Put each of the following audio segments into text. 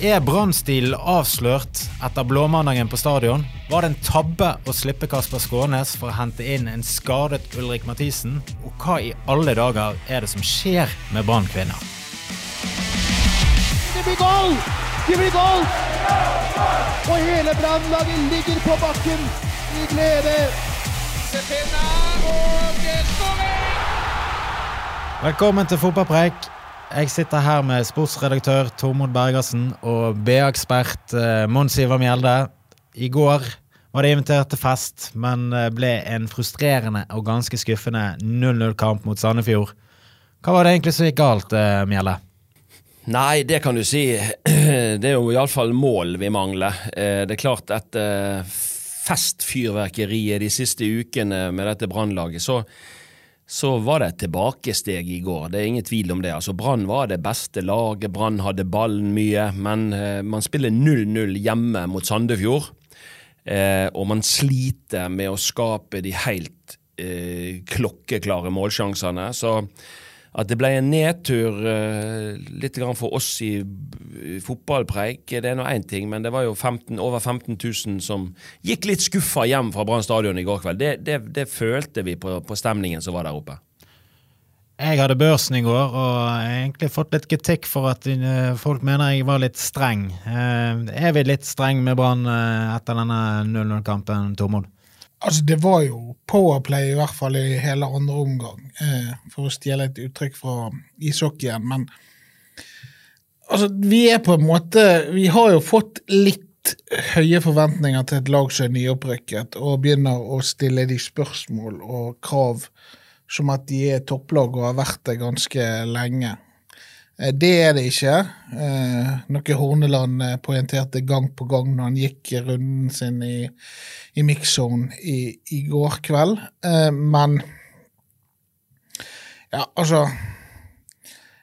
Er Brann-stilen avslørt etter blåmandagen på stadion? Var det en tabbe å slippe Kasper Skånes for å hente inn en skadet Ulrik Mathisen? Og hva i alle dager er det som skjer med Brann-kvinner? Det blir goal! Det blir goal! Og hele brannlaget ligger på bakken i glede. Velkommen til fotballpreik. Jeg sitter her med sportsredaktør Tormod Bergersen og BA-ekspert eh, Mons Ivar Mjelde. I går var det invitert til fest, men eh, ble en frustrerende og ganske skuffende 0-0-kamp mot Sandefjord. Hva var det egentlig som gikk galt, eh, Mjelde? Nei, det kan du si. Det er jo iallfall mål vi mangler. Det er klart at festfyrverkeriet de siste ukene med dette brannlaget, så, så var det et tilbakesteg i går. Det er ingen tvil om det. Altså, Brann var det beste laget, Brann hadde ballen mye, men eh, man spiller 0-0 hjemme mot Sandefjord. Eh, og man sliter med å skape de helt eh, klokkeklare målsjansene. Så at det ble en nedtur eh, litt grann for oss i, fotballpreik, det er nå én ting, men det var jo 15, over 15 000 som gikk litt skuffa hjem fra Brann stadion i går kveld. Det, det, det følte vi på, på stemningen som var der oppe. Jeg hadde børsen i går, og jeg har egentlig fått litt kritikk for at folk mener jeg var litt streng. Eh, Er vi litt streng med Brann eh, etter denne 0-0-kampen, Tormod? Altså, det var jo powerplay, i hvert fall i hele andre omgang, eh, for å stjele et uttrykk fra ishockeyen. Men altså, vi er på en måte Vi har jo fått litt høye forventninger til et lag som er nyopprykket, og begynner å stille de spørsmål og krav som at de er topplag og har vært det ganske lenge. Eh, Det er det ikke, eh, noe Horneland eh, poengterte gang på gang når han gikk runden sin i, i mix-zone i, i går kveld. Men ja, altså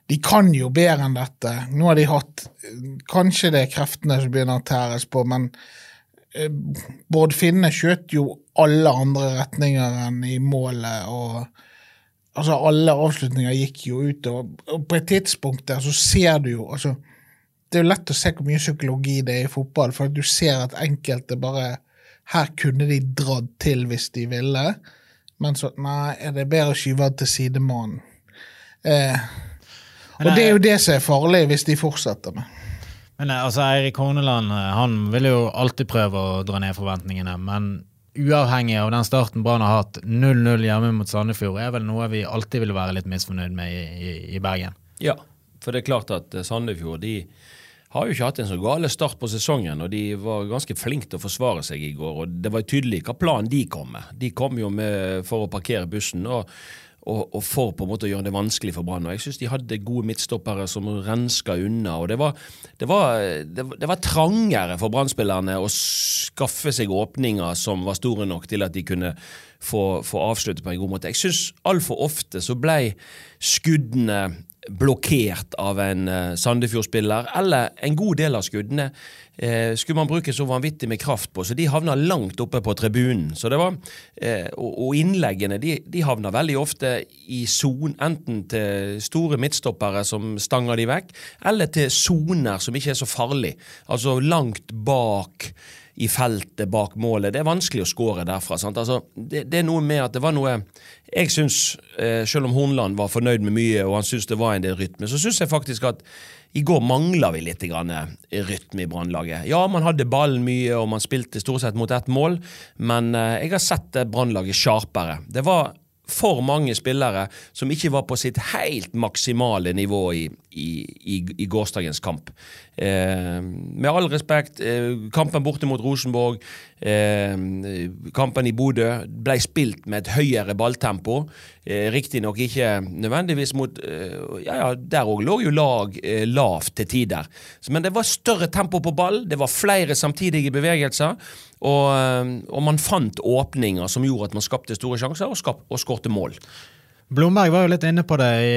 De kan jo bedre enn dette. Nå har de hatt Kanskje det er kreftene som begynner å tæres på, men Bård Finne skjøt jo alle andre retninger enn i målet. og altså Alle avslutninger gikk jo ut, og, på et tidspunkt der så ser du jo altså, Det er jo lett å se hvor mye psykologi det er i fotball, for du ser at enkelte bare Her kunne de dratt til hvis de ville, men så Nei, er det bedre å skyve til sidemannen? Eh, og det er jo det som er farlig, hvis de fortsetter med. Men altså, Eirik Horneland eh, han vil jo alltid prøve å dra ned forventningene, men uavhengig av den starten Brann har hatt, 0-0 hjemme mot Sandefjord, er vel noe vi alltid vil være litt misfornøyd med i, i, i Bergen. Ja, for det er klart at eh, Sandefjord de har jo ikke hatt en så gale start på sesongen, og de var ganske flinke til å forsvare seg i går. og Det var tydelig hva planen de kom med. De kom jo med for å parkere bussen. og og, og for på en måte å gjøre det vanskelig for Brann. Jeg syns de hadde gode midtstoppere som renska unna. og Det var, det var, det det var trangere for Brann-spillerne å skaffe seg åpninger som var store nok til at de kunne få, få avslutte på en god måte. Jeg syns altfor ofte så ble skuddene blokkert av en uh, Sandefjord-spiller, eller en god del av skuddene eh, skulle man bruke så vanvittig med kraft på, så de havna langt oppe på tribunen. Så det var, eh, og, og innleggene de, de havna veldig ofte i son, enten til store midtstoppere som stanger de vekk, eller til soner som ikke er så farlig, altså langt bak i feltet bak målet. Det er vanskelig å skåre derfra. Altså, det, det er noe med at det var noe Jeg syns, eh, selv om Hornland var fornøyd med mye, og han syns det var en del rytme, så syns jeg faktisk at i går mangla vi litt grann rytme i Brannlaget. Ja, man hadde ballen mye, og man spilte stort sett mot ett mål, men eh, jeg har sett Brannlaget sharpere. Det var for mange spillere som ikke var på sitt helt maksimale nivå i, i, i, i gårsdagens kamp. Eh, med all respekt, eh, kampen borte mot Rosenborg, eh, kampen i Bodø ble spilt med et høyere balltempo. Eh, Riktignok ikke nødvendigvis mot eh, Ja, ja, der òg lå jo lag eh, lavt til tider. Men det var større tempo på ball, det var flere samtidige bevegelser. Og, eh, og man fant åpninger som gjorde at man skapte store sjanser, og, skap, og skårte mål. Blomberg var jo litt inne på det i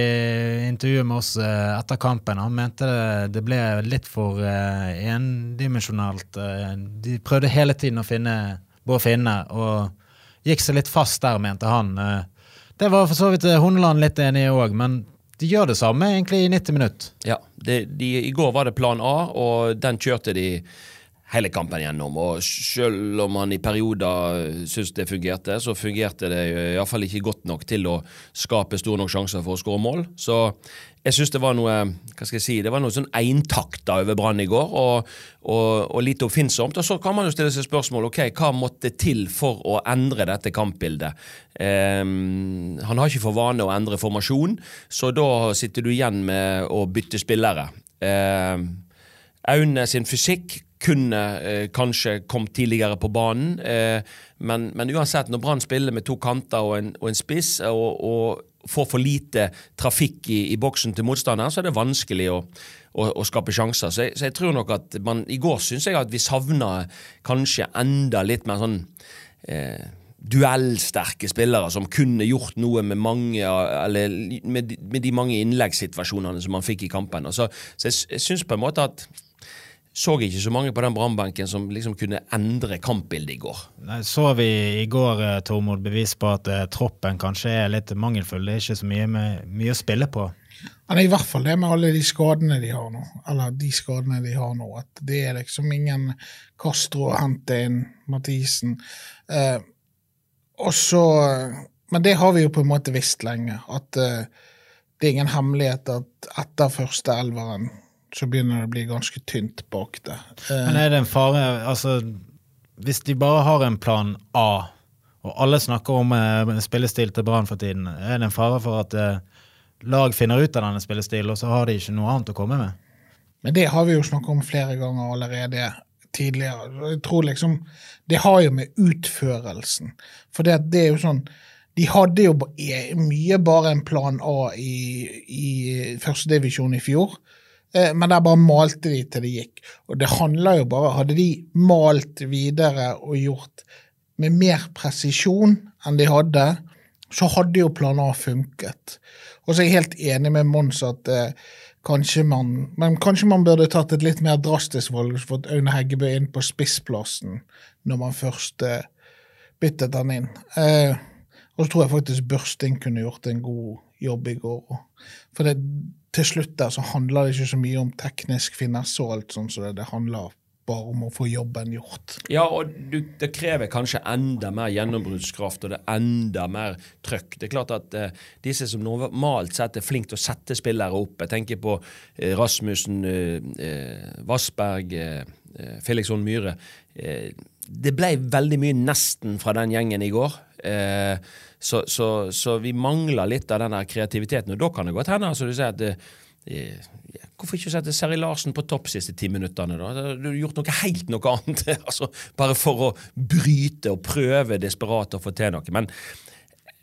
intervjuet med oss eh, etter kampen. Han mente det, ble litt for eh, endimensjonalt. Eh, De prøvde hele tiden å finne Bård Finne, og gikk seg litt fast der, mente han. Det var for så vidt Hundeland litt enig i òg, men de gjør det samme egentlig i 90 minutter. Ja, det, de, I går var det plan A, og den kjørte de hele kampen gjennom. Og selv om han i perioder syntes det fungerte, så fungerte det iallfall ikke godt nok til å skape store nok sjanser for å skåre mål. Så jeg syns det var noe hva skal jeg si, det var noe sånn eintakta over Brann i går, og, og, og lite oppfinnsomt. Og så kan man jo stille seg spørsmål ok, hva måtte til for å endre dette kampbildet. Um, han har ikke for vane å endre formasjon, så da sitter du igjen med å bytte spillere. Um, Aune sin fysikk kunne eh, kanskje kommet tidligere på banen, eh, men, men, uansett, når Brann spiller med to kanter og en, og en spiss, og, og, får for lite trafikk i, i boksen til motstanderen, så er det vanskelig å, å, å skape sjanser. Så jeg, så jeg, tror nok at man I går syns jeg at vi savna kanskje enda litt mer sånn eh, duellsterke spillere som kunne gjort noe med mange med, med de mange innleggssituasjonene som man fikk i kampen. Så, så jeg, jeg syns på en måte at så ikke så mange på den brannbenken som liksom kunne endre kampbildet i går. Nei, så vi i går eh, Tormod, bevis på at eh, troppen kanskje er litt mangelfull. Det er ikke så mye, med, mye å spille på. Ja, det er I hvert fall det med alle de skadene de har nå. Eller de skadene de har nå. At det er liksom ingen Castro å hente inn, Mathisen. Eh, og så Men det har vi jo på en måte visst lenge. At eh, det er ingen hemmelighet at etter første elveren så begynner det å bli ganske tynt bak det. Eh, Men er det en fare altså, Hvis de bare har en plan A, og alle snakker om eh, spillestil til Brann for tiden, er det en fare for at eh, lag finner ut av denne spillestilen, og så har de ikke noe annet å komme med? Men det har vi jo snakket om flere ganger allerede tidligere. Jeg tror liksom Det har jo med utførelsen For det, det er jo sånn de hadde jo mye bare en plan A i, i førstedivisjon i fjor. Eh, men der bare malte de til det gikk. Og det handler jo bare Hadde de malt videre og gjort med mer presisjon enn de hadde, så hadde jo plan A funket. Og så er jeg helt enig med Mons at eh, kanskje man Men kanskje man burde tatt et litt mer drastisk valg og fått Aune Heggebø inn på spissplassen når man først eh, byttet han inn. Eh, og så tror jeg faktisk Børsting kunne gjort en god jobb i går. For det, til slutt der så handler det ikke så mye om teknisk finesse og alt sånt, så det, det handler bare om å få jobben gjort. Ja, og du, det krever kanskje enda mer gjennombruddskraft, og det er enda mer trøkk. Det er klart at eh, disse som normalt sett er flinke til å sette spillere opp, jeg tenker på eh, Rasmussen, eh, eh Vassberg, eh, eh, Felix Holm Myhre Det ble veldig mye nesten fra den gjengen i går. Eh, så, så, så, vi mangler litt av den kreativiteten. Og da kan det godt hende altså du sier at ja, Hvorfor ikke sette Seri Larsen på topp siste ti minuttene? da? Du har gjort noe helt noe annet. altså, bare for å bryte og prøve desperat å få til noe. Men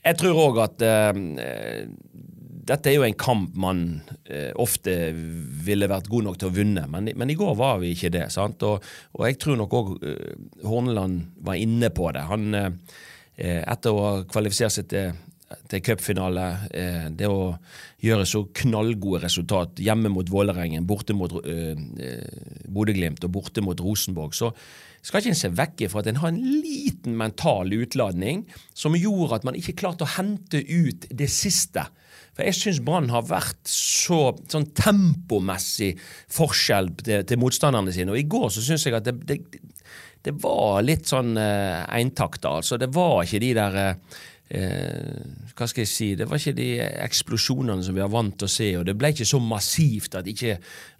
jeg tror òg at eh, dette er jo en kamp man eh, ofte ville vært god nok til å vinne, men, men, i går var vi ikke det. sant? Og, og jeg tror nok òg eh, Horneland var inne på det. Han eh, Eh, etter å ha kvalifisert seg til, til cupfinale, eh, det å gjøre så knallgode resultat hjemme mot Vålerengen, borte mot uh, Bodø-Glimt og borte mot Rosenborg, så skal ikke en se vekk fra at en har en liten mental utladning som gjorde at man ikke klarte å hente ut det siste. For jeg syns Brann har vært så sånn tempomessig forskjell til, til motstanderne sine. Og i går så syns jeg at det, det, det var litt sånn eh, eintakter. Altså, det var ikke de der eh, eh, Hva skal jeg si Det var ikke de eksplosjonene som vi er vant til å se, og det ble ikke så massivt at ikke,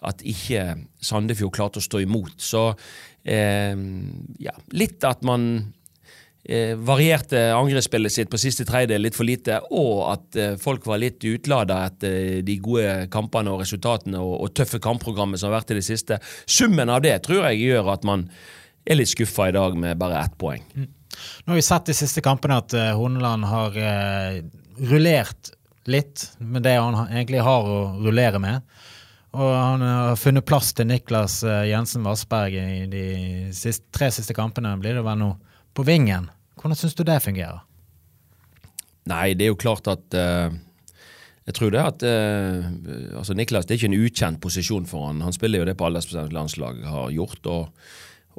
at ikke Sandefjord klarte å stå imot. Så eh, ja, litt at man eh, varierte angrepsspillet sitt på siste tredjedel litt for lite, og at eh, folk var litt utlada etter de gode kampene og resultatene og, og tøffe kampprogrammet som har vært i det siste. Summen av det tror jeg gjør at man er litt skuffa i dag med bare ett poeng. Nå har vi sett de siste kampene at uh, Horneland har uh, rullert litt med det han egentlig har å rullere med. Og han har funnet plass til Niklas uh, Jensen Vassberg i de siste, tre siste kampene. Blir det vel nå på vingen. Hvordan syns du det fungerer? Nei, det er jo klart at Jeg tror det at altså Niklas, det er ikke en ukjent posisjon for han. Han spiller jo det på alle landslag, har gjort. Og,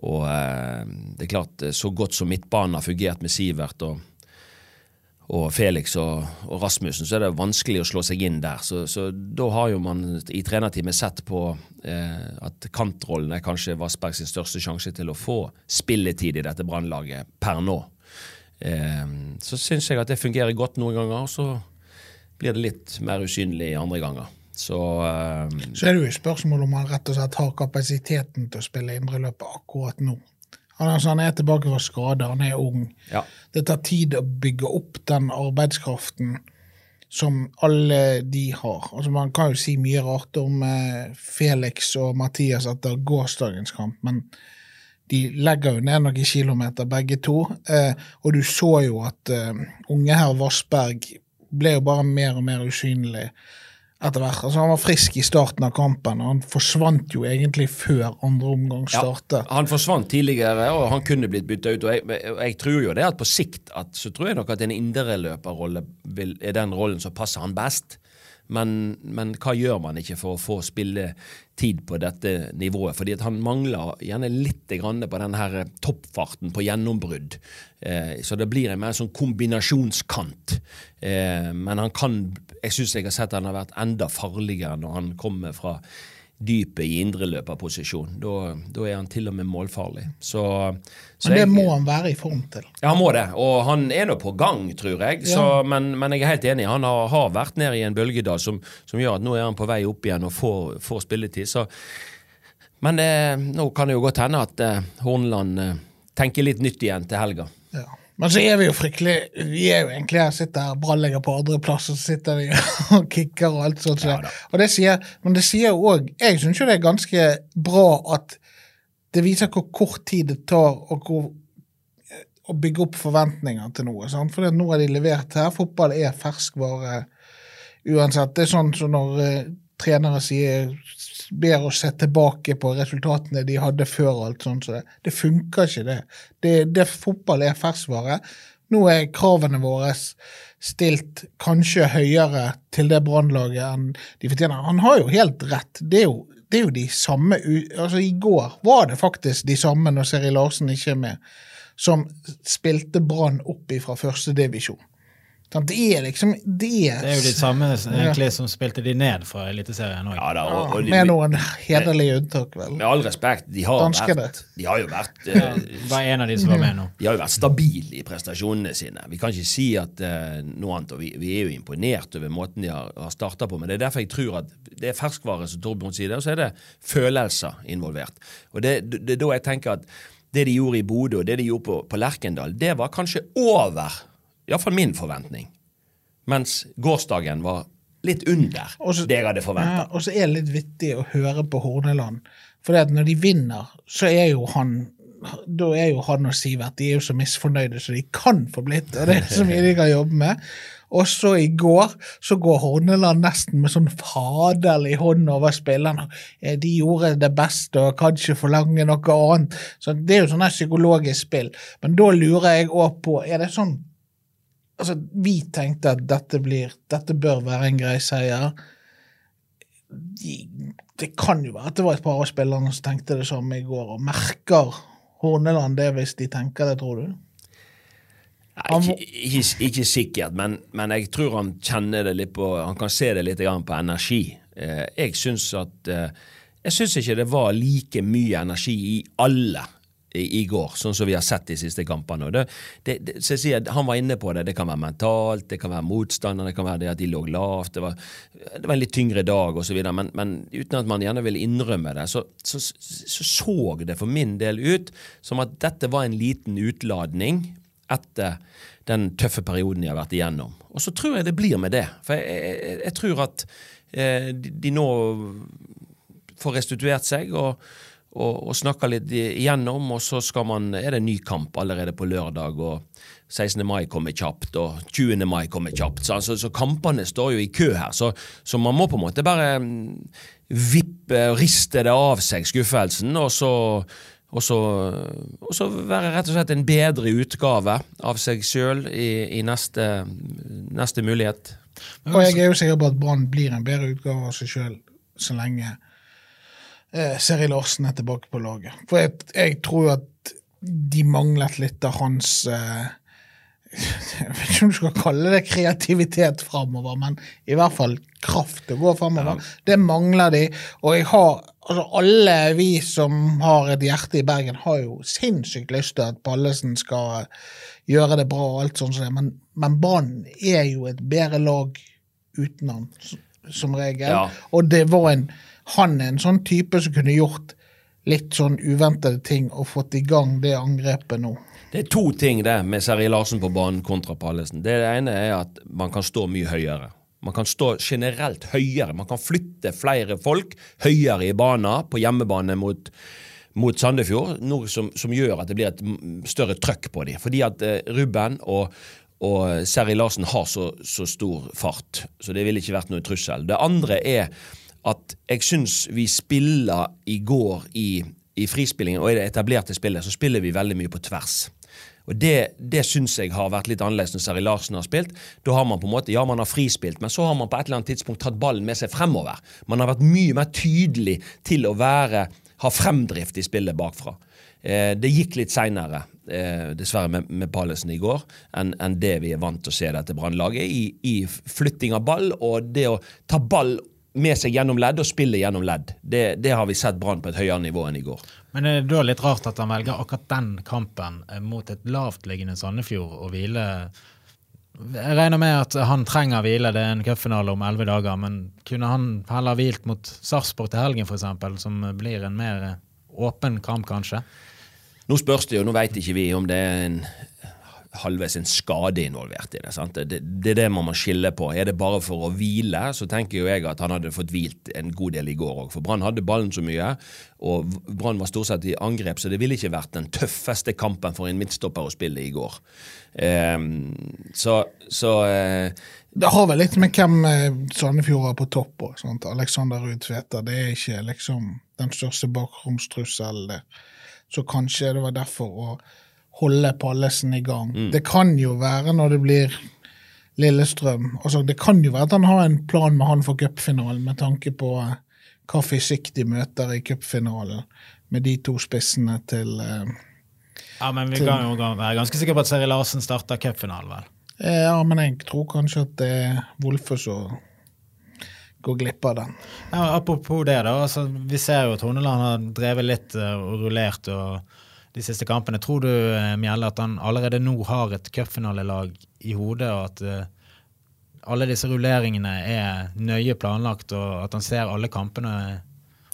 og eh, det er klart, eh, så godt som midtbanen har fungert med Sivert og, og Felix og, og Rasmussen, så er det vanskelig å slå seg inn der. Så, så da har jo man i trenerteamet sett på eh, at kantrollen er kanskje Vassberg sin største sjanse til å få spilletid i dette brannlaget per nå. Eh, så syns jeg at det fungerer godt noen ganger, og så blir det litt mer usynlig andre ganger. Så eh, Så er det jo et spørsmål om han rett og slett har kapasiteten til å spille indreløpet akkurat nå. Han, altså, han er tilbake fra skade, han er ung. ja. Det tar tid å bygge opp den arbeidskraften som alle de har. Altså Man kan jo si mye rart om eh, Felix og Mathias etter gårsdagens kamp, men de legger jo ned noen kilometer, begge to. Eh, og du så jo at eh, unge herr Vassberg ble jo bare mer og mer usynlig etter hvert. Altså Han var frisk i starten av kampen, og han forsvant jo egentlig før andre omgang startet. Ja, han forsvant tidligere, og han kunne blitt bytta ut. og jeg, jeg tror jo det at på sikt at, så tror jeg nok at en indreløperrolle er den rollen som passer han best. Men, men hva gjør man ikke for å få spilletid på dette nivået? Fordi at han mangler gjerne litt på den her toppfarten på gjennombrudd. Eh, så det blir en mer sånn kombinasjonskant. Eh, men han kan Jeg syns jeg har sett han har vært enda farligere når han kommer fra dypet i indreløperposisjon. Da, da er han til og med målfarlig. Så, så Men det jeg- må han være i form til. ja, han må det, og han er nå på gang, tror jeg. Så, men, men jeg er helt enig. Han har, har vært nede i en bølgedal som, som gjør at nå er han på vei opp igjen og får, får spilletid. Så, men eh, nå kan det jo godt hende at eh, Horneland eh, tenker litt nytt igjen til helga. Ja. Men så er vi jo fryktelig Vi er jo egentlig her, sitter her, Brann ligger på andreplass, og så sitter vi og kicker og alt sånt. Ja, og det sier, men det sier jo òg Jeg syns jo det er ganske bra at det viser hvor kort tid det tar og hvor, å bygge opp forventninger til noe. Sant? For nå har de levert her. Fotball er ferskvare uansett. Det er sånn som når uh, trenere sier ber oss se tilbake på resultatene de hadde før. og alt sånt. Så det, det funker ikke, det. det, det fotball er ferskvare. Nå er kravene våre stilt kanskje høyere til det brannlaget enn de fortjener. Han har jo helt rett. Det er jo, det er jo de samme altså I går var det faktisk de samme, når Seri Larsen ikke er med, som spilte Brann opp fra førstedivisjon. Det er liksom Det er, Det er jo de samme egentlig som spilte de ned fra Eliteserien òg. Ja, da, og, og de, med noen hederlige unntak, vel. med all respekt, de har, Danskene. vært, de har jo vært eh, Var en av de som var med nå. De har jo vært stabile i prestasjonene sine. Vi kan ikke si at uh, noe annet, og vi, vi er jo imponert over måten de har, har starta på. Men det er derfor jeg tror at det er ferskvare, som Torbjørn sier, og så er det følelser involvert. Og det, det, det er da jeg tenker at det de gjorde i Bodø, og det de gjorde på, på Lerkendal, det var kanskje over iallfall min forventning. Mens gårsdagen var litt under også, det jeg hadde forventa. Ja, og så er det litt vittig å høre på Horneland. For når de vinner, så er jo han da er jo han og Sivert de er jo så misfornøyde som de kan få blitt. og Det er så mye de kan jobbe med. Og så i går så går Horneland nesten med sånn faderlig hånd over spillerne. Eh, De gjorde det beste og kan ikke forlange noe annet. Så Det er jo sånn psykologisk spill. Men da lurer jeg òg på, er det sånn Altså, vi tenkte at dette blir Dette bør være en grei seier. De, det kan jo være at det var et par av spillerne som tenkte det samme i går, og merker Horneland det hvis de tenker det, tror du? Nei, ikke, ikke, ikke sikkert, men, men jeg tror han kjenner det litt på Han kan se det litt på energi. Eh, jeg syns at eh, Jeg syns ikke det var like mye energi i alle i, går, sånn som vi har sett de siste kampene. Det, det, det, sier, Han var inne på det. Det kan være mentalt, det kan være motstander, det kan være det at de lå lavt. Det var, var en litt tyngre dag osv. Men, men uten at man gjerne ville innrømme det, så så, så så det for min del ut som at dette var en liten utladning etter den tøffe perioden de har vært igjennom. Og så tror jeg det blir med det. For jeg, jeg, jeg tror at eh, de, de nå får restituert seg og, og, og snakka litt igjennom, og så man, er det en ny kamp allerede på lørdag. og 16. mai kommer kjapt, og 20. mai kommer kjapt. Så, altså, så kampene står jo i kø her. Så, så, man må på en måte bare mm, vippe og riste det av seg, skuffelsen, og så, og så, og så være rett og slett en bedre utgave av seg sjøl i, i neste, neste, mulighet. Og jeg er jo sikker på at Brann blir en bedre utgave av seg sjøl så lenge eh, Seri Larsen er tilbake på laget. For jeg, jeg tror at de manglet litt av hans eh, jeg vet ikke om du skal kalle det kreativitet framover, men i hvert fall kraft til å gå framover. Ja. Det mangler de. Og jeg har, altså alle vi som har et hjerte i Bergen, har jo sinnssykt lyst til at Pallesen skal gjøre det bra, og alt sånt som det, men, men Brann er jo et bedre lag uten han, som regel. Ja. Og det var en, han er en sånn type som kunne gjort litt sånn uventede ting og fått i gang det angrepet nå. Det er to ting det med Seri Larsen på banen kontra Pallesen. Det ene er at man kan stå mye høyere. Man kan stå generelt høyere. Man kan flytte flere folk høyere i banen på hjemmebane mot, mot Sandefjord, noe som, som, gjør at det blir et større trøkk på dem. Fordi at eh, Ruben og, og Seri Larsen har så, så, stor fart, så det ville ikke vært noe trussel. Det andre er at jeg syns vi spiller i går i, i frispillingen og i det etablerte spillet, så spiller vi veldig mye på tvers. Og Det, det syns jeg har vært litt annerledes når Seri Larsen har spilt. Da har man på en måte, ja man har frispilt, men så har man på et eller annet tidspunkt tatt ballen med seg fremover. Man har vært mye mer tydelig til å være, ha fremdrift i spillet bakfra. Eh, det gikk litt seinere, eh, dessverre med, med Pallesen i går, enn en det vi er vant til å se dette Brannlaget. I, I flytting av ball og det å ta ball med seg gjennom ledd og spille gjennom ledd. Det, det har vi sett Brann på et høyere nivå enn i går. Men det er da litt rart at han velger akkurat den kampen eh, mot et lavtliggende Sandefjord å hvile Jeg regner med at han trenger hvile, det er en cupfinale om elleve dager, men kunne han heller hvilt mot Sarpsborg til helgen, f.eks., som blir en mer åpen kamp, kanskje? Nå spørs det jo, nå veit ikke vi om det er en halvveis en skade involvert i det. sant? Det, det, er det man må skille på. Er det bare for å hvile, så tenker jo jeg at han hadde fått hvilt en god del i går òg. For Brann hadde ballen så mye, og Brann var stort sett i angrep, så det ville ikke vært den tøffeste kampen for en midtstopper å spille i går. Um, så, så uh, Det har vel litt med hvem eh, Sandefjord har på topp òg. Alexander Ruud Tveter. Det er ikke liksom den største bakromstrusselen. Så kanskje det var derfor. og holde Pallesen i gang. Mm. Det kan jo være når det blir Lillestrøm altså Det kan jo være at han har en plan med han for cupfinalen, med tanke på uh, hva fysikk de møter i cupfinalen, med de to spissene til uh, Ja, men vi til, kan jo være ganske sikre på at Seri Larsen starter cupfinalen, vel? Ja, men jeg tror kanskje at det er Wolfe som går glipp av den. Ja, apropos det, da. Altså, vi ser jo at Horneland har drevet litt og rullert. og de siste kampene. Tror du eh, Mjelle, at han allerede nå har et cupfinalelag i hodet, og at uh, alle disse rulleringene er nøye planlagt, og at han ser alle kampene?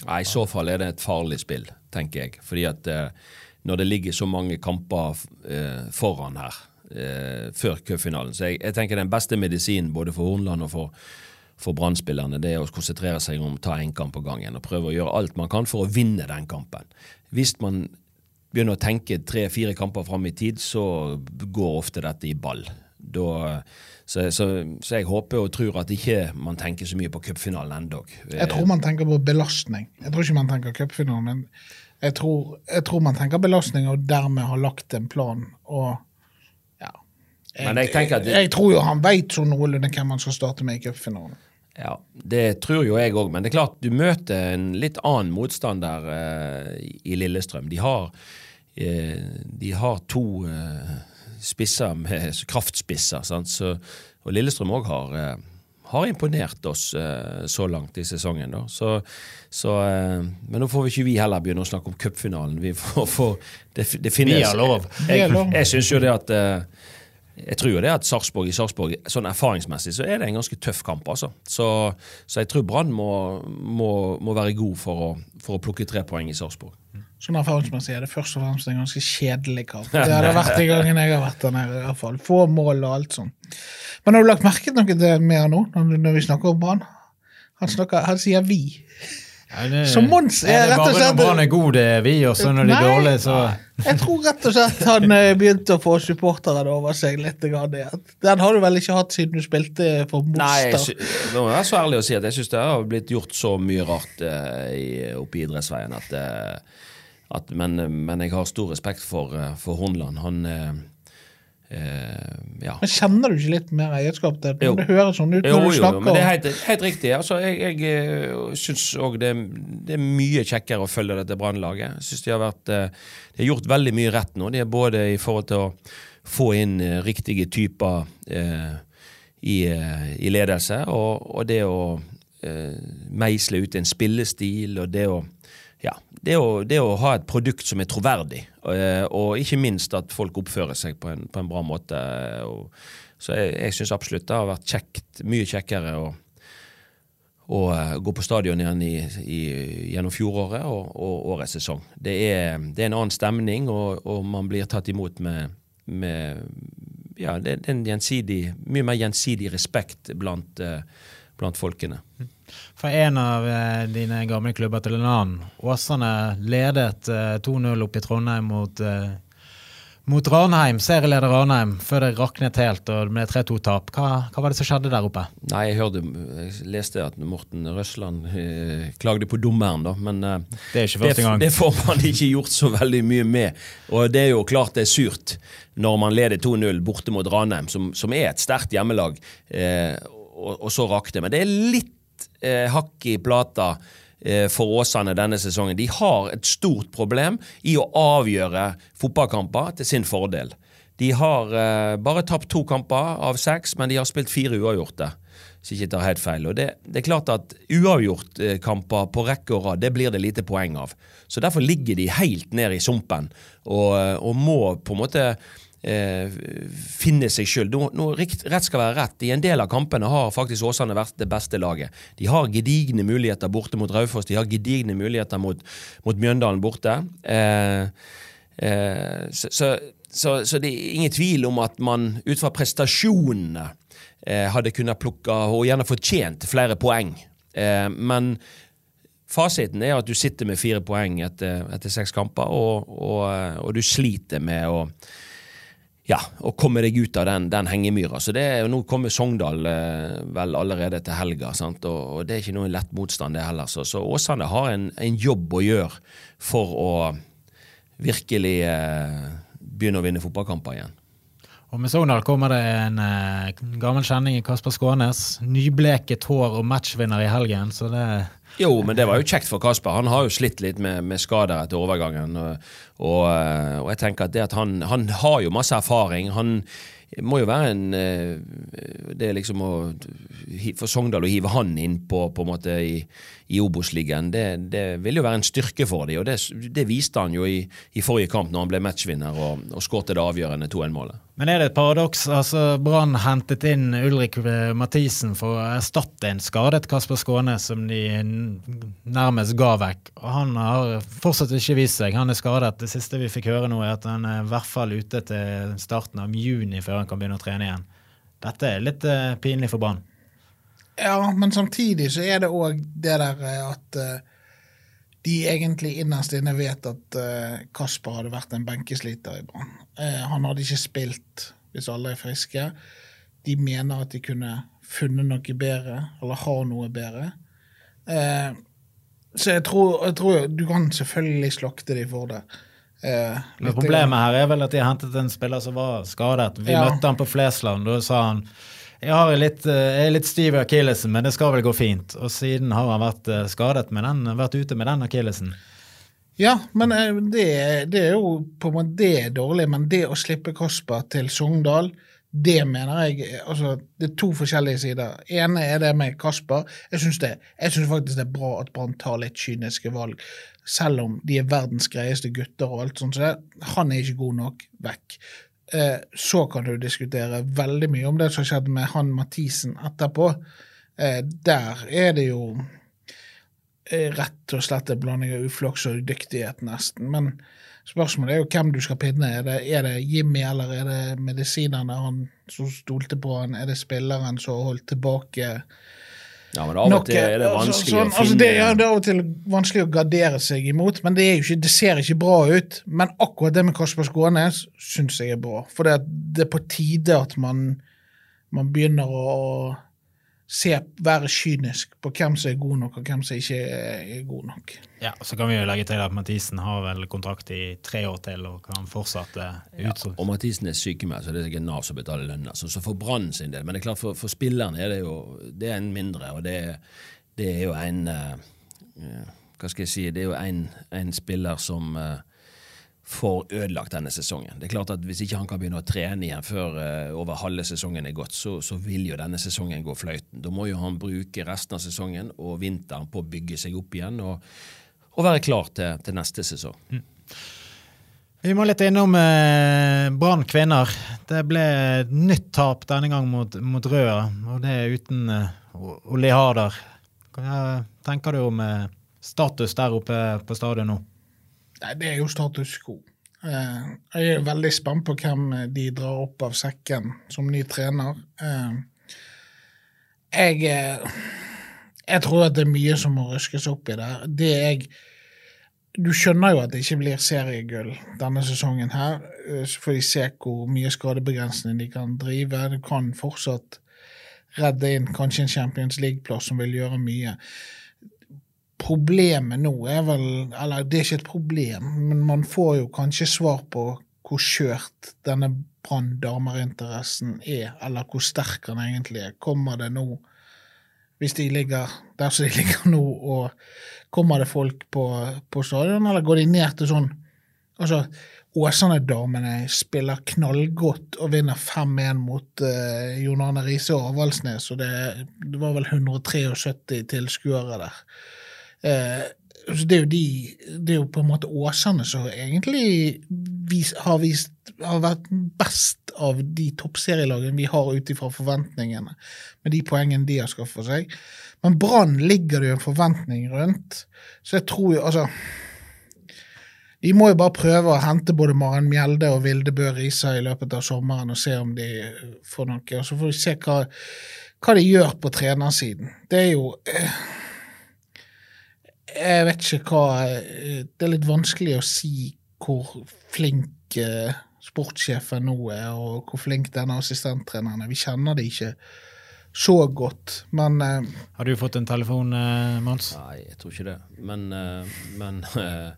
Nei, I så fall er det et farlig spill, tenker jeg. Fordi at uh, når det ligger så mange kamper foran her før cupfinalen, så jeg, jeg, tenker den beste medisinen både for Hornland og for for brann det er å konsentrere seg om å ta én kamp på gangen og prøve å gjøre alt man kan for å vinne den kampen. Hvis man begynner å tenke tre-fire kamper fram i tid, så går ofte dette i ball. Da, så, så, så, jeg håper og tror at ikke man tenker så mye på cupfinalen ennå. Jeg tror man tenker på belastning. Jeg tror ikke man tenker cupfinalen, men jeg tror, jeg tror, man tenker belastning og dermed har lagt en plan. og ja. Jeg, jeg, jeg tror jo han veit så noenlunde hvem han skal starte med i cupfinalen. Ja, Det tror jo jeg òg, men det er klart du møter en litt annen motstander uh, i Lillestrøm. De har Eh, de har to eh, spisser med kraftspisser. Så, og Lillestrøm òg har, eh, har, imponert oss så langt i sesongen. Så, så, men nå får vi ikke vi heller begynne å snakke om cupfinalen. Vi får, får det, det finnes, Vi har lov. Jeg, jeg, jeg syns jo det at jeg tror jo det at Sarpsborg i Sarpsborg, sånn erfaringsmessig, så er det en ganske tøff kamp. altså. Så, så jeg tror Brann må, må, må, være god for å, for å plukke tre poeng i Sarpsborg. Sånn erfaringsmessig er det først og fremst en ganske kjedelig kamp. Det har det vært de gangene jeg har vært der nede. i hvert fall. Få mål og alt sånn. Men har du lagt merke til noe mer nå, når vi snakker om Brann? Han, han sier 'vi'. Ja, det- Så Mons er er det rett og bare slett- når Brann er god, det er vi, og så når de er dårlige, så Jeg tror rett og slett han eh, begynte å få supporterne over seg litt. igjen. Den har du vel ikke hatt siden du spilte for Nei, jeg må være så ærlig å si at jeg syns det har blitt gjort så mye rart uh, i- oppe i idrettsveien at, uh, at men, men jeg har stor respekt for, uh, for Hornland. Han ja. Men Kjenner du ikke litt mer eierskap til det? Det høres sånn ut Jo, jo, du jo, men det er helt, helt riktig. Altså, jeg jeg syns òg det, det er mye kjekkere å følge dette Brannlaget. Jeg synes de har vært eh, De har gjort veldig mye rett nå. De er både i forhold til å få inn eh, riktige typer eh, i, eh, i ledelse, og, og det å eh, meisle ut en spillestil, og det å ja, det å, det å ha et produkt som er troverdig, og, og ikke minst at folk oppfører seg på en, på en bra måte. Og, så jeg, jeg syns absolutt det har vært kjekt, mye kjekkere å, å eh, gå på stadion igjen i, i, gjennom fjoråret og, og årets sesong. Det er, det er en annen stemning, og, man blir tatt imot med, med ja, det, er en gjensidig, mye mer gjensidig respekt blant, eh, blant folkene. Fra en av eh, dine gamle klubber til en annen. Åsane ledet eh, 2-0 opp i Trondheim mot, eh, mot Ranheim, serieleder Ranheim, før det raknet helt og det ble 3-2-tap. Hva, hva var det som skjedde der oppe? Nei, jeg hørte, jeg leste at Morten Røsland eh, klagde på dommeren, da, men eh, Det er ikke første gang. Det, det får man ikke gjort så veldig mye med. Og det er jo klart det er surt når man leder 2-0 borte mot Ranheim, som, som er et sterkt hjemmelag, eh, og, så det. Men det er litt eh, hakk i plata eh, for Åsane denne sesongen. De har et stort problem i å avgjøre fotballkamper til sin fordel. De har eh, bare tapt to kamper av seks, men de har spilt fire uavgjorte. Så ikke tar helt feil. Og det, det er klart at Uavgjortkamper på rekke og rad, det blir det lite poeng av. Så Derfor ligger de helt ned i sumpen og, og må på en måte eh, finne seg sjøl. Rett skal være rett. I en del av kampene har faktisk Åsane vært det beste laget. De har gedigne muligheter borte mot Raufoss, de har gedigne muligheter mot, mot Mjøndalen borte. Eh, eh, så, så, så, så det er ingen tvil om at man ut fra prestasjonene eh, hadde kunnet plukke og gjerne fortjent flere poeng. Eh, men fasiten er at du sitter med fire poeng etter, etter seks kamper, og, og, og du sliter med å ja, å komme deg ut av den, den hengemyra. Så det Nå kommer Sogndal eh, vel allerede til helga, sant? Og, og det er ikke noen lett motstand, det heller. Så, så Åsane har en, en jobb å gjøre for å virkelig eh, begynne å vinne fotballkamper igjen. Og med Sogndal kommer det en eh, gammel kjenning i Kasper Skånes. Nybleket hår og matchvinner i helgen, så det Jo, men det var jo kjekt for Kasper. Han har jo slitt litt med, med skader etter overgangen. Og, og, eh, jeg tenker at det at han, han har jo masse erfaring. Han må jo være en eh, Det er liksom å For Sogndal å hive han inn på, på en måte i, i Obos-ligaen, det, det vil jo være en styrke for dem. Og det, det viste han jo i, i forrige kamp, når han ble matchvinner og, og skåret det avgjørende 2-1-målet. Men er det et paradoks? Altså, Brann hentet inn Ulrik Mathisen for å erstatte en skadet Kasper Skåne, som de nærmest ga vekk. Og han har fortsatt ikke vist seg. Han er skadet. Det siste vi fikk høre nå, er at han er i hvert fall ute til starten av juni før han kan begynne å trene igjen. Dette er litt uh, pinlig for Brann. Ja, men samtidig så er det òg det der eh, at uh, de egentlig innerst inne vet at uh, Kasper hadde vært en benkesliter i Brann. Han hadde ikke spilt hvis alle er friske. De mener at de kunne funnet noe bedre, eller har noe bedre. Eh, så jeg tror, jeg tror du kan selvfølgelig slakte de for det. Eh, Men Problemet her er vel at de har hentet en spiller som var skadet. Vi Ja. møtte han på Flesland, og da sa han jeg, har litt, eh, jeg er litt stiv i akillesen, men det skal vel gå fint. Og siden har han vært eh, skadet med den, vært ute med den akillesen. Ja, men eh, det, det er jo på en måte det er dårlig, men det å slippe Kasper til Sogndal, det mener jeg altså, Det er to forskjellige sider. ene er det med Kasper. Jeg syns faktisk det er bra at Brann tar litt kyniske valg, selv om de er verdens greieste gutter og alt sånt. Så han er ikke god nok. Vekk. Eh, så kan du diskutere veldig mye om det som skjedde med han Mathisen etterpå. Eh, der er det jo er rett og slett en blanding av uflaks og udyktighet, nesten. Men spørsmålet er jo hvem du skal pinne. Er det, er det Jimmy, eller er det medisinerne han som stolte på han? Er det spilleren som holdt tilbake Ja, men av og til er det Altså, vanskelig sånn, å finne altså det, ja, det er av og til vanskelig å gardere seg imot, men det, ikke, det ser ikke bra ut. Men akkurat det med Kasper Skånes syns jeg er bra. For det er på tide at man, man begynner å se, være kynisk på hvem som er god nok, og hvem som ikke er, god nok. Ja, Så kan vi jo legge til at Mathisen har vel kontrakt i tre år til og kan fortsatt uh, Ja, Og Mathisen er sykemeldt, så det er ikke Nav som betaler lønna. Så, så for Brann sin del. Men det er klart for, for spillerne er det jo det er en mindre, og det, det er jo en eh, Hva skal jeg si Det er jo en, en spiller som eh, får ødelagt denne sesongen. Det er klart at Hvis ikke han kan begynne å trene igjen før uh, over halve sesongen er gått, så, så vil jo denne sesongen gå fløyten. Da må jo han bruke resten av sesongen og vinteren på å bygge seg opp igjen og, og være klar til, til neste sesong. Vi må litt innom eh, Brann kvinner. Det ble nytt tap denne gang mot, mot Røa, og det er uten eh, Ole Harder. Hva tenker du om eh, status der oppe på stadion nå? Nei, det er jo status quo. Eh, jeg er veldig spent på hvem de drar opp av sekken som ny trener. Eh, jeg, eh, jeg tror at det er mye som må røskes opp i der. Det jeg Du skjønner jo at det ikke blir seriegull denne sesongen her. Så får de se hvor mye skadebegrensning de kan drive. Du kan fortsatt redde inn kanskje en Champions League-plass som vil gjøre mye problemet nå er vel Eller det er ikke et problem, men man får jo kanskje svar på hvor skjørt denne Brann damerinteressen er, eller hvor sterk den egentlig er. Kommer det nå, hvis de ligger der som de ligger nå, og kommer det folk på, på stadion, eller går de ned til sånn Altså, Åsane-damene spiller knallgodt og vinner 5-1 mot uh, Jon Arne Riise og Avaldsnes, og det, det var vel 173 tilskuere der. Eh, det er jo de Det er jo på en måte Åsane som egentlig vis, har, vist, har vært best av de toppserielagene vi har ut ifra forventningene, med de poengene de har skaffet seg. Men Brann ligger det jo en forventning rundt, så jeg tror jo altså de må jo bare prøve å hente både Maren Mjelde og Vilde Bø Risa i løpet av sommeren og se om de får noe. Og så får vi se hva, hva de gjør på trenersiden. Det er jo eh, Jeg vet ikke hva eh, Det er litt vanskelig å si hvor flink eh, sportssjefen nå er, og hvor flink denne assistenttreneren er. Vi kjenner det ikke så godt, men uh, Har du fått en telefon, uh, Mons? Nei, jeg tror ikke det. Men, uh, men eh,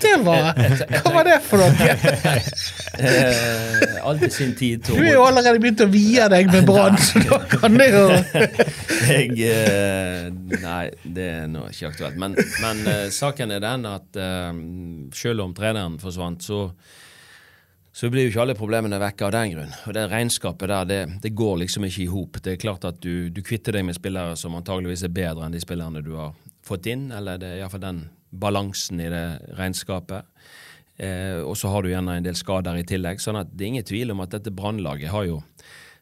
det var Hva var det for noe? eh, Alt i sin tid, Du er jo allerede begynt å vie deg med Brann, så da kan det jo jeg, eh, Nei, det er nå ikke aktuelt. Men, men eh, saken er den at eh, selv om treneren forsvant, så, så blir jo ikke alle problemene vekke av den grunn. Og det regnskapet der, det, det går liksom ikke i hop. Det er klart at du, du kvitter deg med spillere som antageligvis er bedre enn de spillerne du har fått inn, eller det er iallfall den balansen i det regnskapet. Eh, og så har du gjerne en del skader i tillegg. sånn at det er ingen tvil om at dette brannlaget har jo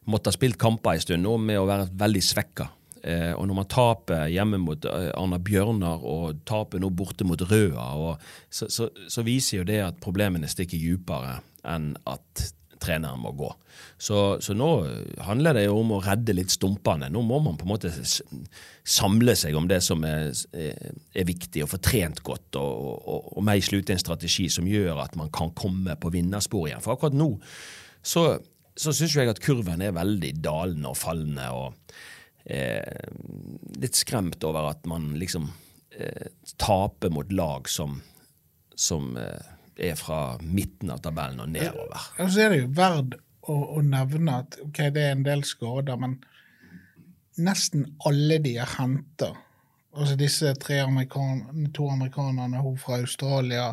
måttet ha spilt kamper en stund nå med å være veldig svekka. Eh, og når man taper hjemme mot eh, Arna Bjørnar og taper nå borte mot Røa, og, så, så, så viser jo det at problemene stikker dypere enn at treneren må gå. Så, så nå handler det jo om å redde litt stumpene. Nå må man på en måte samle seg om det som er, er viktig, og få trent godt, og, og, og meisle ut en strategi som gjør at man kan komme på vinnerspor igjen. For akkurat nå så, så syns jeg at kurven er veldig dalende og fallende, og eh, litt skremt over at man liksom eh, taper mot lag som, som eh, er fra midten av tabellen og nedover. Og så er det jo verdt å, å nevne at ok, det er en del skader, men nesten alle de er henta. Altså disse tre amerikan to amerikanerne, hun fra Australia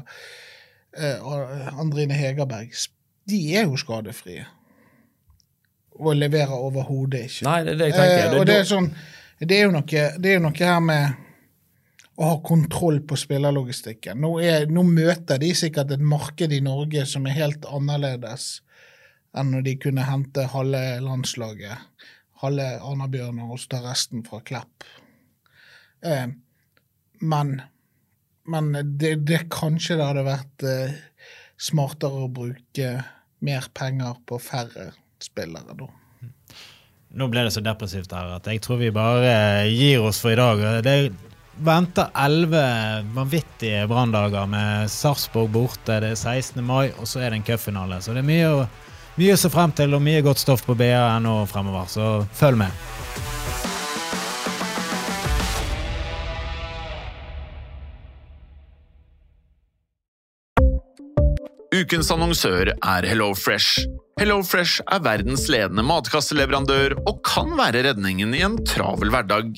eh, og Andrine Hegerberg, de er jo skadefrie. Og leverer overhodet ikke. Nei, det er det jeg tenker. Eh, og det er sånn det er, jo noe, det er jo noe her med å ha kontroll på spillerlogistikken. Nå, er, nå møter de sikkert et marked i Norge som er helt annerledes enn når de kunne hente halve landslaget, halve Arna-Bjørnar og ta resten fra Klepp. Eh, men men det, det kanskje det hadde vært eh, smartere å bruke mer penger på færre spillere, da. Nå ble det så depressivt her at jeg tror vi bare gir oss for i dag. Det venter elleve vanvittige branndager med Sarpsborg borte. Det er 16. mai, og så er det en cupfinale. Så det er mye å, mye å se frem til, og mye godt stoff på BA.no fremover. Så følg med. Ukens annonsør er HelloFresh. HelloFresh er verdens ledende matkasseleverandør og kan være redningen i en travel hverdag.